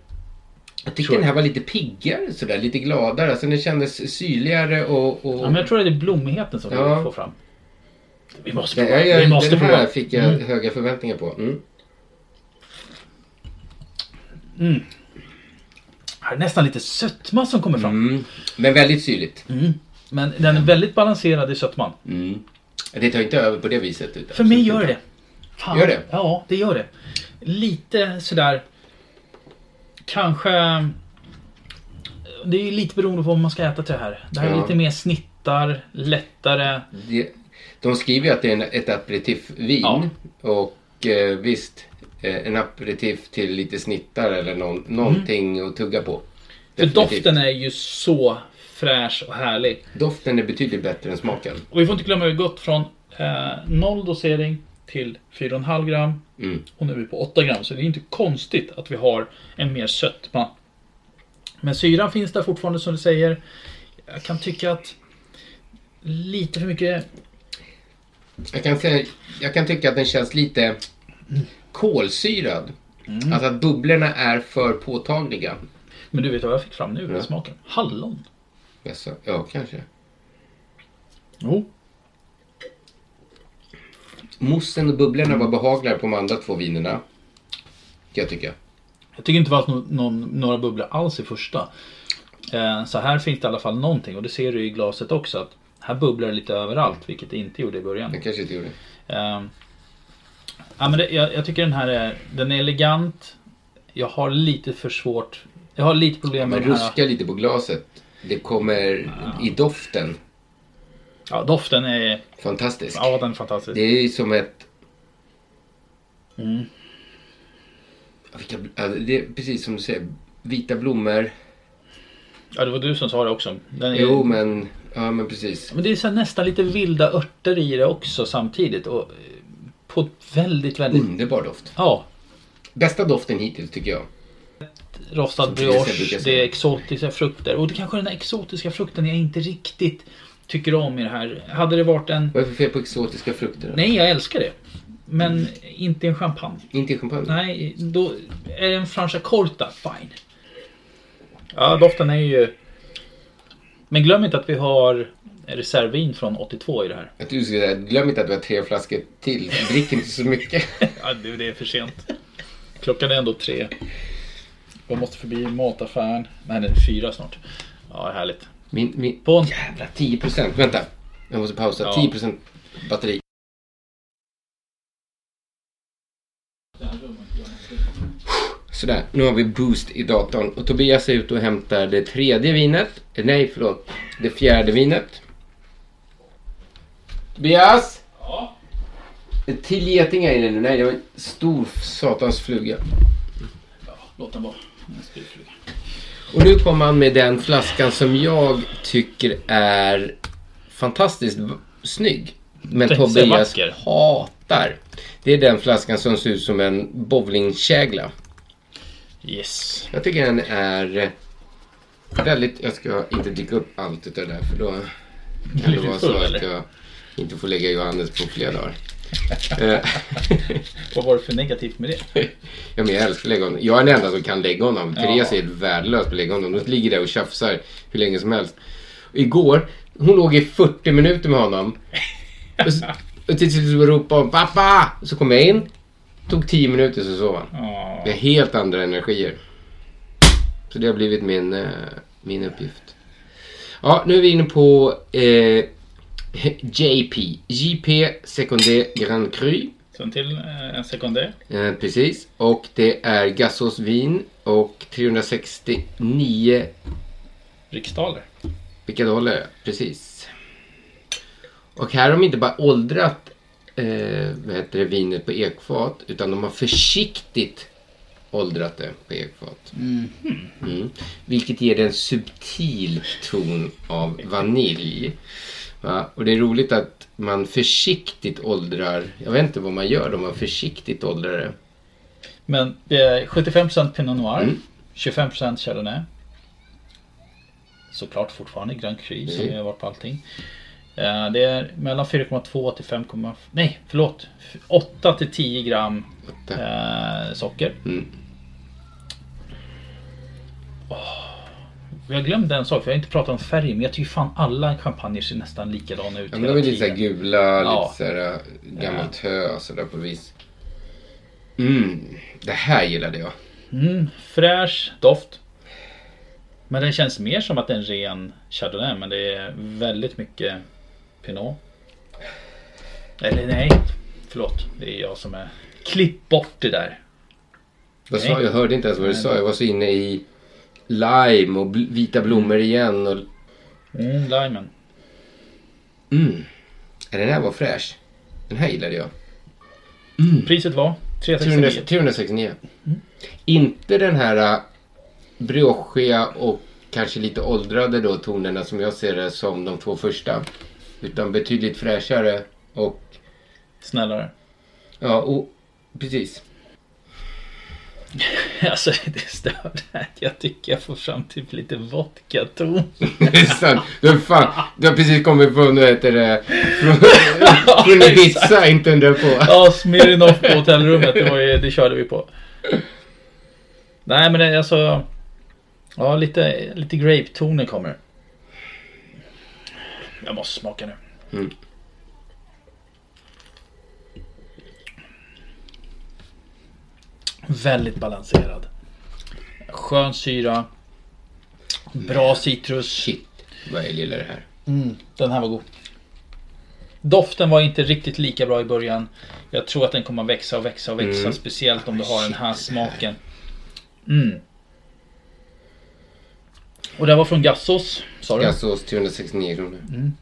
Jag tycker den här var lite piggare sådär, lite gladare. Alltså den kändes syrligare och... och... Ja, men jag tror att det är blommigheten som vi Ja. vill få fram. Vi måste prova. jag, vi måste den här prova. fick jag Mm. höga förväntningar på. Mm. Mm. Här är nästan lite sötma som kommer fram. Mm. Men väldigt syrligt. Mm. Men den är väldigt balanserad i sötman. Mm. Det tar inte över på det viset. Utan För mig gör det. Fan. Gör det? Ja, det gör det. Lite sådär... Kanske... Det är ju lite beroende på vad man ska äta till det här. Det här är Ja. lite mer snittar, lättare. Det, de skriver ju att det är en, ett aperitifvin. Ja. Och eh, visst, eh, en aperitif till lite snittar eller någon, någonting att tugga på. Mm. För Definitivt. doften är ju så fräsch och härlig. Doften är betydligt bättre än smaken. Och vi får inte glömma, vi har gått från eh, noll dosering till 4,5 gram. Mm. Och nu är vi på 8 gram. Så det är inte konstigt att vi har en mer sötma. Men syran finns där fortfarande som du säger. Jag kan tycka att lite för mycket... Jag kan, säga, jag kan tycka att den känns lite kolsyrad. Mm. Alltså att bubblorna är för påtagliga. Men du vet vad jag fick fram nu i Ja. smaken? Hallon. Jaså? Ja, kanske. Jo. Moussen och bubblorna var behagligare på de andra två vinerna. Kan jag tycka. Jag tycker inte det var någon, några bubblor alls i första. Eh, så här finns det i alla fall någonting och det ser du i glaset också. att Här bubblar det lite överallt vilket det inte gjorde i början. Den kanske inte gjorde. Eh, ja, men det, jag, jag tycker den här är, den är elegant. Jag har lite för svårt. Jag har lite problem med Man den här. ruskar lite på glaset. Det kommer i doften. Ja, doften är... Fantastisk. Ja, den är fantastisk. Det är ju som ett... Mm. Vilka, det är precis som du säger. Vita blommor. Ja, det var du som sa det också. Är, Jo, men... Ja, men precis. Men det är så nästan lite vilda örter i det också samtidigt. Och eh, på väldigt, väldigt... Underbar doft. Ja. Bästa doften hittills tycker jag. Rostad brioche, det är exotiska frukter. Och det kanske är den här exotiska frukten jag inte riktigt tycker om i det här. Hade det varit en... Vad är det för fel på exotiska frukter? Nej, jag älskar det. Men inte en champagne. Inte i champagne? Nej, då är det en Franciacorta, fine. Ja, doften är ju... Men glöm inte att vi har reservvin från 82 i det här. Att du ska säga, glöm inte att vi har tre flaskor till. Drick inte så mycket. (laughs) Ja, det, är för sent. Klockan är ändå tre. Jag måste förbi mataffären. Nej, det är fyra snart. Ja, härligt. Min, min... På en... Jävlar, 10 procent. Vänta. Jag måste pausa. Ja. 10 procent batteri. Sådär, nu har vi boost i datorn och Tobias är ute och hämtar det tredje vinet. Eh, Nej, förlåt. Det fjärde vinet. Tobias! Ja? Till getingar i det nu. Nej, det var en stor satans fluga. Låt den vara. En spyfluga. Och nu kommer han med den flaskan som jag tycker är fantastiskt snygg. Men Tobias hatar. Det är den flaskan som ser ut som en bowlingkägla. Yes. Jag tycker den är väldigt... Jag ska inte dricka upp allt utav det där för då kan det vara så att jag inte får lägga Johannes på flera dagar. Eh, (laughs) Vad var det för negativt med det? Ja, men jag älskar honom. Jag är den enda som kan lägga honom. Ja. Therese är värdelös på att lägga honom. De ligger där och tjafsar hur länge som helst. Igår, hon låg i 40 minuter med honom. Och, till slut ropade hon pappa! Så kom jag in. Tog 10 minuter så sov han. Ja. Det är helt andra energier. Så det har blivit min, eh, min uppgift. Ja, nu är vi inne på eh, JP. JP Secondé Grand Cru. Till eh, en sekundär. Eh, precis. Och det är gassåsvin och 369 Riksdaler. vilka dollar. Precis. Och här har de inte bara åldrat eh, vad heter det, vinet på ekfat utan de har försiktigt åldrat det på ekfat. Mm. Vilket ger det en subtil ton av vanilj. Va? Och det är roligt att man försiktigt åldrar, jag vet inte vad man gör då man försiktigt åldrar det. Men det är 75% Pinot Noir. Mm. 25% Chardonnay. Såklart fortfarande Grand Cru som Mm. vi har varit på allting. Eh, Det är mellan 4,2 till 5, nej förlåt. 8 till 10 gram eh, socker. Mm. Vi har glömt en sak, för jag har inte pratat om färg, men jag tycker fan alla champagner ser nästan likadana ut Ja, men de är lite såhär gula, Ja. lite såhär gammalt hö sådär på vis. Mm, det här gillade jag. Mm, fräsch doft. Men den känns mer som att det är en ren Chardonnay, men det är väldigt mycket Pinot. Eller nej, förlåt. Det är jag som är... Klipp bort det där. Vad sa jag? Jag hörde inte ens vad du sa. Jag var så inne i lime och bl- vita blommor igen. Och... Mm, limen. Mm. Den här var fräsch. Den här gillade jag. Priset var 300, 369. 369. Inte den här uh, briochiga och kanske lite åldrade då tonerna som jag ser det som de två första. Utan betydligt fräschare och Snällare. ja, och precis. (laughs) Alltså det stör det här. Jag tycker jag får fram typ lite vodka-ton. (laughs) Du fan, du har precis kommit från, vad heter det, från, (laughs) från Ibiza, inte undra på. Ja, Smirnoff på hotellrummet. Det, var ju, det körde vi på. Nej men det, alltså. Ja lite, lite grape-toner kommer. Jag måste smaka nu. Mm. Väldigt balanserad. Skön syra. Bra citrus. Shit, vad jag gillar det här. Mm, den här var god. Doften var inte riktigt lika bra i början. Jag tror att den kommer att växa och växa och växa. Mm. Speciellt om du har den här smaken. Mm. Och det var från Gassos, sa du? Gassos 369 kronor. Mm.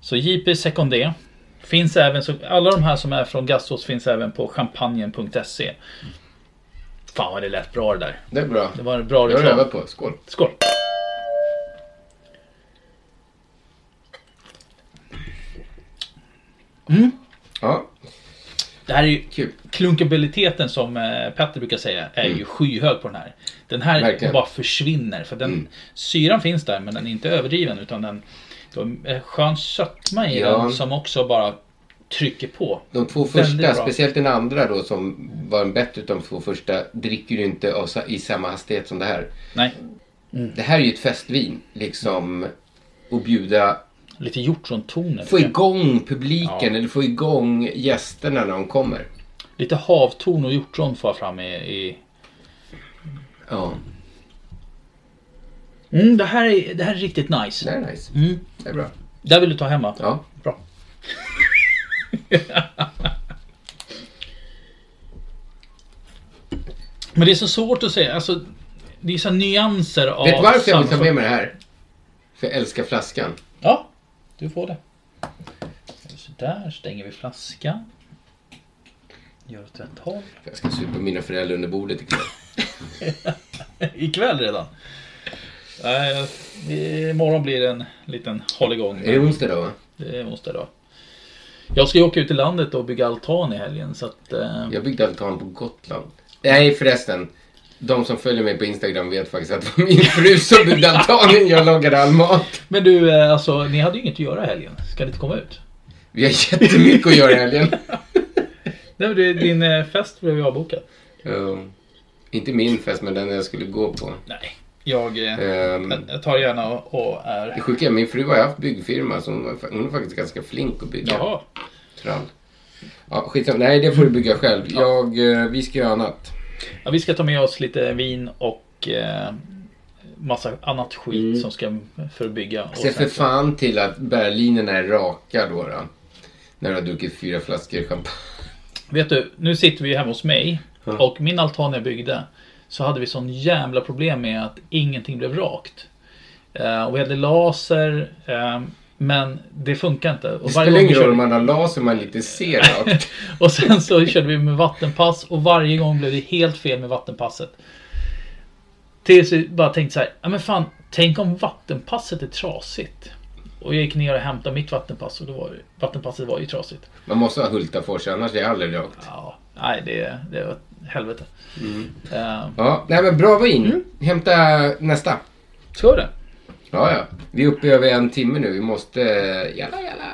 Så JP Secondé. Finns även, så alla de här som är från Gassos finns även på champagnen.se. Fan vad det lät bra det där. Det är bra. Det var en bra Det har reklam. övat på. Skål. Skål. Mm. Ja. Det här är ju klunkabiliteten som eh, Petter brukar säga är ju skyhög på den här. Den här Verkligen. bara försvinner för den syran finns där men den är inte överdriven utan den det var en skön sötma i Ja. den som också bara trycker på. De två första, speciellt den andra då som var en bättre utav de två första, dricker du inte av, i samma hastighet som det här. Nej. Det här är ju ett festvin, liksom. Och bjuda, Lite hjortrontoner. få igång publiken Ja. eller få igång gästerna när de kommer. Lite havtorn och hjortron får jag fram i... i... Ja. Mm, det, här är, det här är riktigt nice. Det är nice. Mm. Det är bra. Där vill du ta hemma? Ja. Bra. Men det är så svårt att säga. Alltså, det är så nyanser av... Vet du varför jag vill ta med mig det här? För jag älskar flaskan. Ja, du får det. Så där stänger vi flaskan. Gör åt rätt håll. Jag ska supa mina föräldrar under bordet ikväll. (laughs) Ikväll redan? Nej, imorgon blir det en liten hålligång. Är det onsdag då? va? Det är onsdag då. Jag ska ju åka ut i landet och bygga altan i helgen så att... Eh, Jag byggde altan på Gotland. Nej förresten. De som följer mig på Instagram vet faktiskt att det var min fru som byggde altanen. Jag lagade all mat. Men du, eh, alltså ni hade ju inget att göra i helgen. Ska ni inte komma ut? Vi har jättemycket att göra i helgen. (laughs) Nej, det, din eh, fest blev ju avbokad. Ja. inte min fest, men den jag skulle gå på. Nej. Jag, Ehm, jag tar gärna och, och är... det sjuka är min fru har haft byggfirma, så hon, är faktiskt ganska flink att bygga. Jaha. Trall. Ja, skitsamma. Nej, det får du bygga själv. Jag, eh, vi ska göra annat. Ja, vi ska ta med oss lite vin och eh, massa annat skit som ska för att bygga. Och Se för fan till att bärlinerna är raka då. då när du har druckit fyra flaskor champagne. Vet du, nu sitter vi hemma hos mig och min altan jag byggde så hade vi sån jävla problem med att ingenting blev rakt. Eh, och vi hade laser eh, men det funkar inte. Och Det spelar ingen roll om man har laser man inte ser rakt. (laughs) och sen så körde vi med vattenpass och varje gång blev det helt fel med vattenpasset. Tills vi bara tänkte så här, ja men fan, tänk om vattenpasset är trasigt. Och jag gick ner och hämtade mitt vattenpass och då var vattenpasset var ju trasigt. Man måste ha Hultafors, annars är det aldrig rakt. Ja, nej det, det var helvete. Eh, Ja, nej men bra vin. Hämta nästa. Ska det? Ja, ja. Vi är uppe över en timme nu. Vi måste... Jalla, jalla.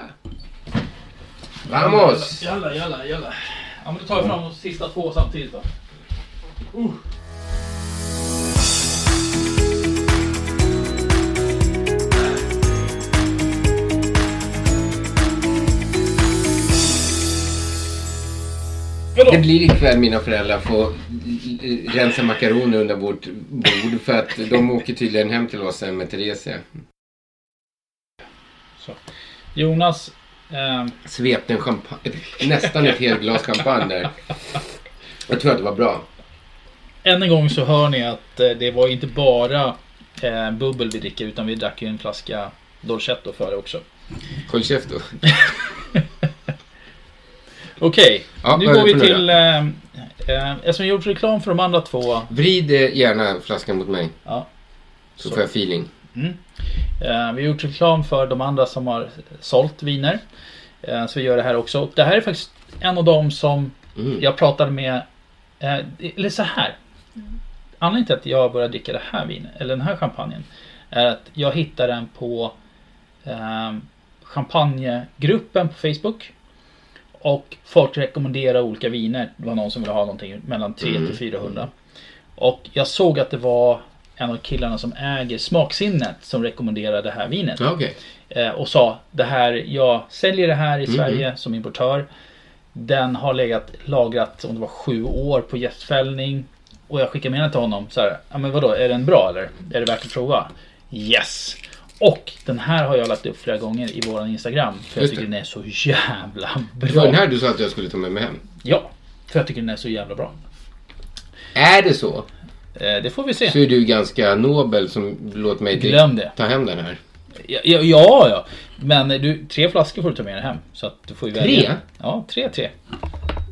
Vamos! Jalla, jalla, jalla. Ja men då tar jag fram de sista två samtidigt då. Uh. Det blir ikväll mina föräldrar får rensa makaroner under vårt bord för att de åker tydligen hem till oss sen med Theresia. Jonas Ehm, Svepte en champagne, nästan ett helt glas champagne där. Jag tror att det var bra. än en gång så hör ni att eh, det var inte bara eh, bubbel vi dricker utan vi drack ju en flaska Dolcetto före också. Håll käft då. Ja, nu går vi till... Eh, eh, eftersom jag gjort reklam för de andra två. Vrid eh, gärna flaskan mot mig. Ja. Så, får jag feeling. Mm. Eh, vi har gjort reklam för de andra som har sålt viner. Eh, så vi gör det här också. Och det här är faktiskt en av dem som Mm. jag pratade med. Eh, eller så här. Anledningen till att jag började dricka det här vinet, eller den här champagnen, är att jag hittade den på eh, champagnegruppen på Facebook. Och folk rekommenderar olika viner. Det var någon som ville ha någonting mellan 300 Mm. till 400. Och jag såg att det var en av killarna som äger Smaksinnet som rekommenderade det här vinet. Okej. Eh, och sa det här, jag säljer det här i Mhm. Sverige som importör. Den har legat lagrat om det var sju år på gästfällning. Och jag skickar med till honom så här, ja men vadå, är den bra eller? Är det värt att prova? Yes! Och den här har jag lagt upp flera gånger i våran Instagram. För jag tycker den är så jävla Det var den bra. här du sa att jag skulle ta med mig hem. Ja, för jag tycker den är så jävla bra. Är det så? Eh, det får vi se. Så är du ganska nobel som låter mig Glöm det. ta hem den här. Ja, ja, ja, ja. Men du, tre flaskor får du ta med dig hem. Så att du får ju Tre? Ja, tre, tre.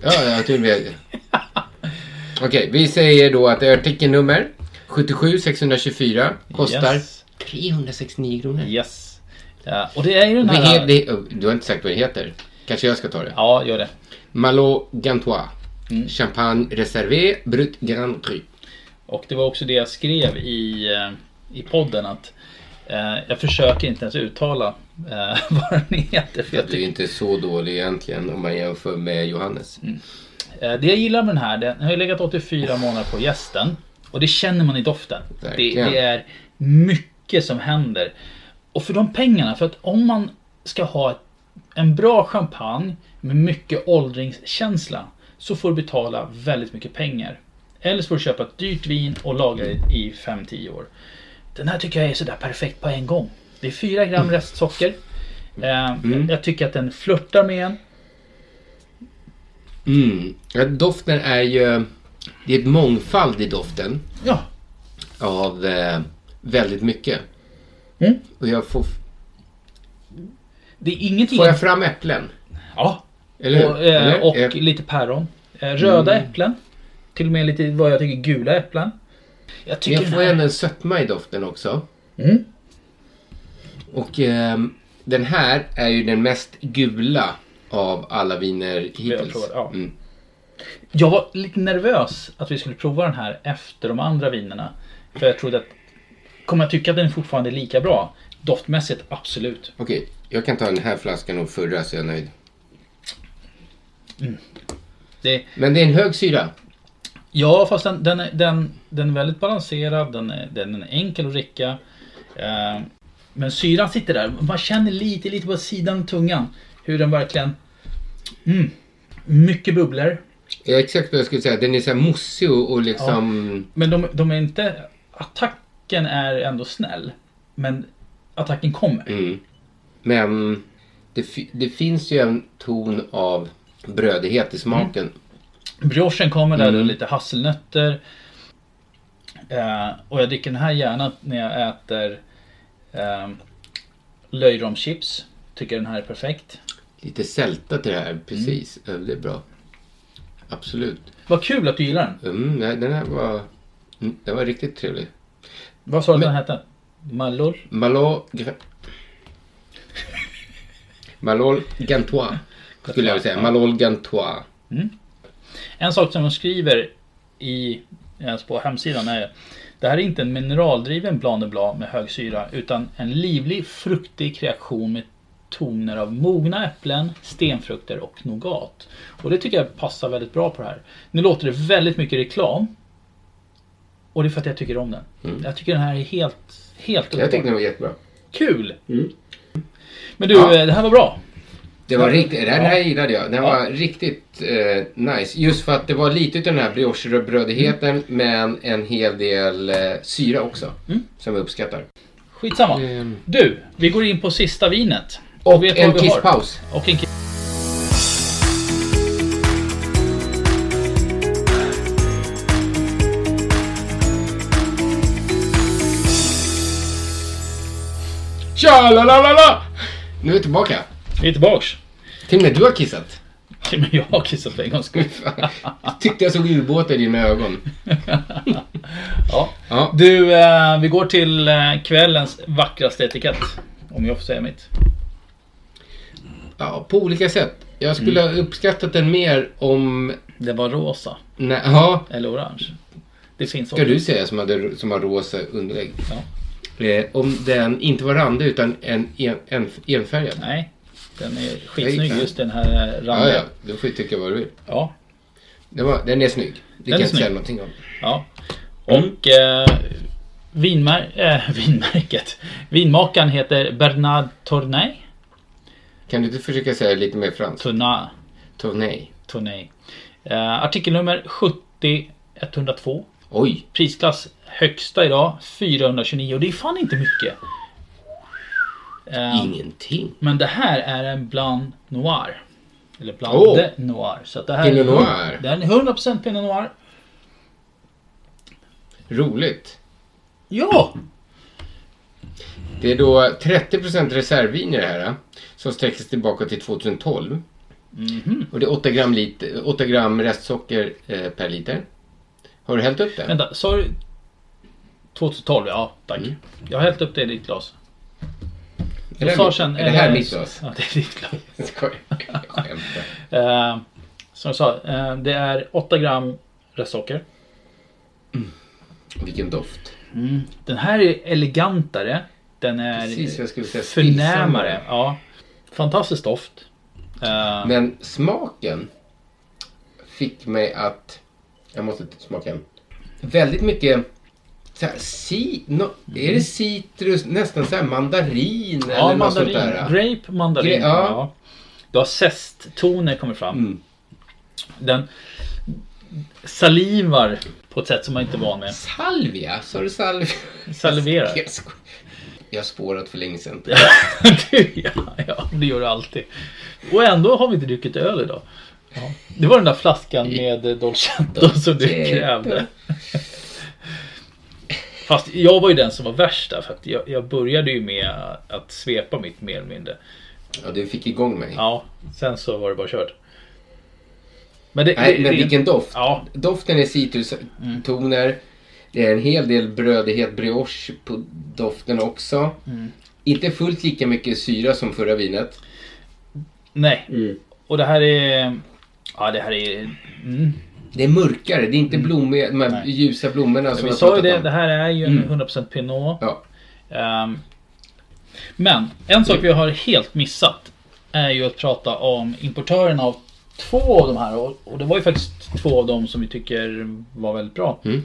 Ja, jag tror det. (laughs) Okej, vi säger då att artikelnummer 77 624 kostar Yes. 369 kronor. Yes. Ja, och det är ju den här... he- det, du har inte sagt vad det heter. Kanske jag ska ta det. Ja, gör det. Malot Gantois. Mm. Champagne Reservé Brut Grand Cru. Och det var också det jag skrev i, eh, i podden att eh, jag försöker inte ens uttala eh, (laughs) vad den heter. För jag Det är inte så dålig egentligen om man jämför med Johannes. Eh, Det jag gillar med den här, den har ju legat 84 månader på gästen. Och det känner man i doften. Det, det är mycket som händer. Och för de pengarna, för att om man ska ha en bra champagne med mycket åldringskänsla så får du betala väldigt mycket pengar. Eller så får du köpa ett dyrt vin och lagra det i 5-10 år. Den här tycker jag är sådär perfekt på en gång. Det är 4 gram restsocker. Eh, Jag tycker att den flörtar med en. Mm. Doften är ju... Det är ett mångfald i doften. Ja. Av eh, väldigt mycket. Mm. Och jag får... Det är ingenting... Får jag fram äpplen? Ja. Eller? Och, eh, Eller? och Eh, lite päron. Eh, röda Mm. äpplen. Till och med lite vad jag tycker gula äpplen. Jag Men tycker jag får här... ändå en sötma i doften också. Mm. Och ehm, den här är ju den mest gula av alla viner hittills. provat, ja. Mm. Jag var lite nervös att vi skulle prova den här efter de andra vinerna. För jag trodde att... Kommer jag tycka att den är fortfarande lika bra? Doftmässigt, absolut. Okej, jag kan ta den här flaskan och förra så är jag nöjd. Det, Men det är en hög syra. ja, fast den, den, är, den, den är väldigt balanserad. Den är, den är enkel att dricka. Eh, men syran sitter där. Man känner lite, lite på sidan av tungan. Hur den verkligen... Mm, mycket bubblor. Ja, exakt vad jag skulle säga. Den är så här mossig och, och liksom... Men de, de är inte... Attacken är ändå snäll. Men attacken kommer. Mm. Men det, det finns ju en ton av brödighet i smaken. Briochen kommer där, Mm. och lite hasselnötter. Eh, och jag dricker den här gärna när jag äter eh, löjromschips. Tycker den här är perfekt. Lite sälta till det här, precis. Ja, Det är bra. Absolut. Vad kul att du gillar den. Mm, den här var... mm, Den var riktigt trevlig. Vad sa du den hette? Malol? Malot... Gra- Malol Gantois. Skulle jag vilja säga. Malol Gantois. En sak som de skriver i, alltså på hemsidan är det här är inte en mineraldriven Blanc de Blanc med hög syra utan en livlig fruktig kreation med toner av mogna äpplen, stenfrukter och nougat. Och det tycker jag passar väldigt bra på det här. Nu låter det väldigt mycket reklam. Och det är för att jag tycker om den. Jag tycker den här är helt, helt Jag tyckte den var jättebra. Kul! Mm. Men du, Ja. eh, det här var bra. Det var riktigt, den här Ja. gillade jag. Den Ja. var riktigt eh, nice. Just för att det var lite av den här brioche-brödigheten men en hel del eh, syra också. Mm. Som jag uppskattar. Skitsamma. Ehm. Du, vi går in på sista vinet. Och vet en kisspaus. Och en kiss. Tja la la la la! Nu är vi tillbaka. Vi är tillbaks. Till och med du har kissat. Men jag har kissat för en gångs skull. Tyckte jag såg ubåtar i dina ögon. (laughs) Ja. Ja. Du, eh, vi går till eh, kvällens vackraste etikett. Om jag får säga mitt. Ja, på olika sätt. Jag skulle Mm. ha uppskattat den mer om... Det var rosa. Nej, ja, Eller orange. Det finns ska du säga som, hade, som har rosa underlägg. Ja. Eh, om den inte var randig utan en, en, en enfärgad. Nej. Den är skitsnygg Nej. just den här Ja, randen. ja, du får tycka vad du vill. Ja. Den, var, den är snygg. Det Den kan jag inte säga någonting om. Ja. Och eh, vinmär eh, (laughs) vinmärket. Vinmakaren heter Bernard Tournay. Kan du inte försöka säga lite mer franskt? Tournay. Tournay. Tournay. Eh, artikelnummer 70102. Oj! Prisklass högsta idag 429 och det är fan inte mycket. Eh, Ingenting. Men det här är en Blanc Noir. Eller Blanc Åh. de Noir. Så att det här Pinot är, Noir. Det är 100% Pinot Noir. Roligt. Ja! Det är då 30% reservvin i det här. Som sträcker sig tillbaka till 2012. Mhm. Och det är 8 gram, liter, 8 gram restsocker eh, per liter. Har du hällt upp det? Vänta, sa du 2012? Ja, tack. Mm. Jag har hällt upp det i ditt glas. Är det, sen- är det här mitt glas? Ja, det är ditt glas. (laughs) Jag skämtar. Eh, som jag sa, eh, det är 8 gram restsocker. Vilken doft. Mm. Den här är elegantare. Den är Precis vad jag skulle säga. förnämare. Ja. Fantastisk doft. Eh, Men smaken fick mig att... Jag måste smaka en. Väldigt mycket... Så här, ci, no, Är det citrus? Nästan så här mandarin ja, eller något sånt mandarin. där. Grape mandarin. Gra- ja. ja. Du har zesttoner kommer fram. Mm. Den salivar på ett sätt som man inte är van med. Salvia? Sa du salvia? Saliverar. Jag, har spårat för länge sedan. (laughs) du, ja, ja, det gör du alltid. Och ändå har vi inte druckit öl idag. Ja. Det var den där flaskan med Dolcetto som du krävde. Fast jag var ju den som var värst där för att jag, jag började ju med att svepa mitt mer eller mindre. Ja, du fick igång mig. Ja, sen så var det bara kört. Men, det, Nej, det, men det, vilken doft. Ja, Doften är citrustoner. Det är en hel del brödighet, brioche på doften också. Mm. Inte fullt lika mycket syra som förra vinet. nej. Mm. Och det här är... Ja, det här är... Mm. Det är mörkare, det är inte blommiga, de här Nej. ljusa blommorna som Vi jag sa ju det, om. det här är ju en Mm. 100% Pinot. Ja. Ehm, men en sak vi har helt missat är ju att prata om importören av två av de här. Och, det var ju faktiskt två av dem som vi tycker var väldigt bra. Mm.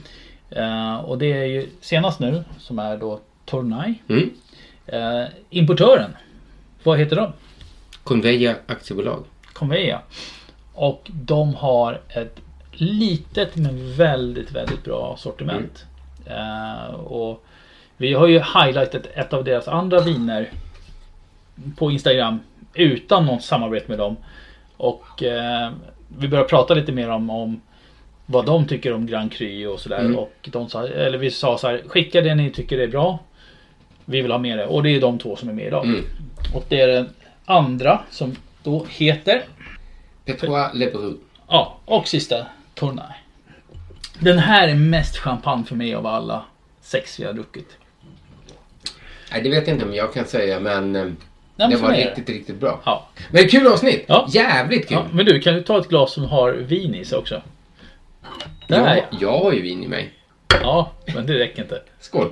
Eh, och det är ju senast nu som är då Tornay. Mm. Eh, importören, vad heter de? Conveja aktiebolag. Conveya. Och de har ett litet men väldigt, väldigt bra sortiment. Eh, och vi har ju highlightat ett av deras andra viner på Instagram utan något samarbete med dem. Och eh, vi börjar prata lite mer om, om vad de tycker om Grand Cru och sådär. Mm. Och de sa, eller vi sa så här, skicka det ni tycker är bra. Vi vill ha med det. Och det är de två som är med idag. Mm. Och det är den andra som då heter Petrois Le Brut. Ja, och sista Tournai. Den här är mest champagne för mig av alla sex vi har druckit. Nej, det vet jag inte om jag kan säga, men, eh, men det för var mig är riktigt, riktigt bra. Ja. Men kul avsnitt! Ja. Jävligt kul! Ja, men du, kan du ta ett glas som har vin i sig också? Där jag, ja. jag har ju vin i mig. Ja, men det räcker inte. Skål!